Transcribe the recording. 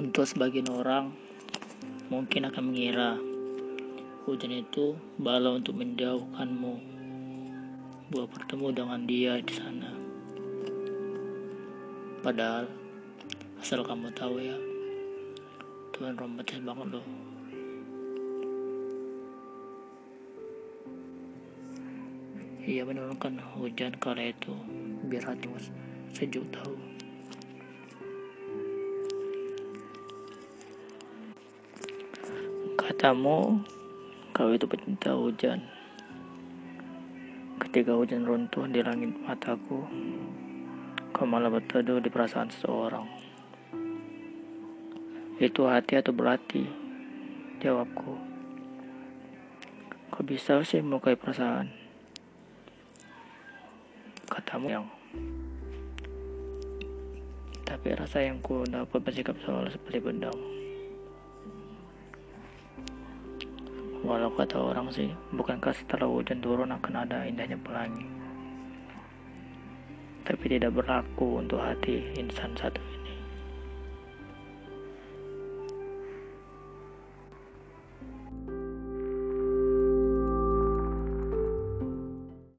Untuk sebagian orang, mungkin akan mengira hujan itu bala untuk menjauhkanmu buat bertemu dengan dia di sana. Padahal, asal kamu tahu ya, Tuhan romantis banget loh. Ia menurunkan hujan kala itu biar hatimu sejuk tahu. Katamu, kau itu pecinta hujan. Ketika hujan runtuh di langit mataku, kau malah berteduh di perasaan seseorang. Itu hati atau berarti? Jawabku. Kau bisa sih melukai perasaan? Katamu yang tapi rasa yang ku dapat bersikap selalu seperti benda. Walau kata orang sih, bukankah setelah hujan turun akan ada indahnya pelangi? Tapi tidak berlaku untuk hati insan satu ini.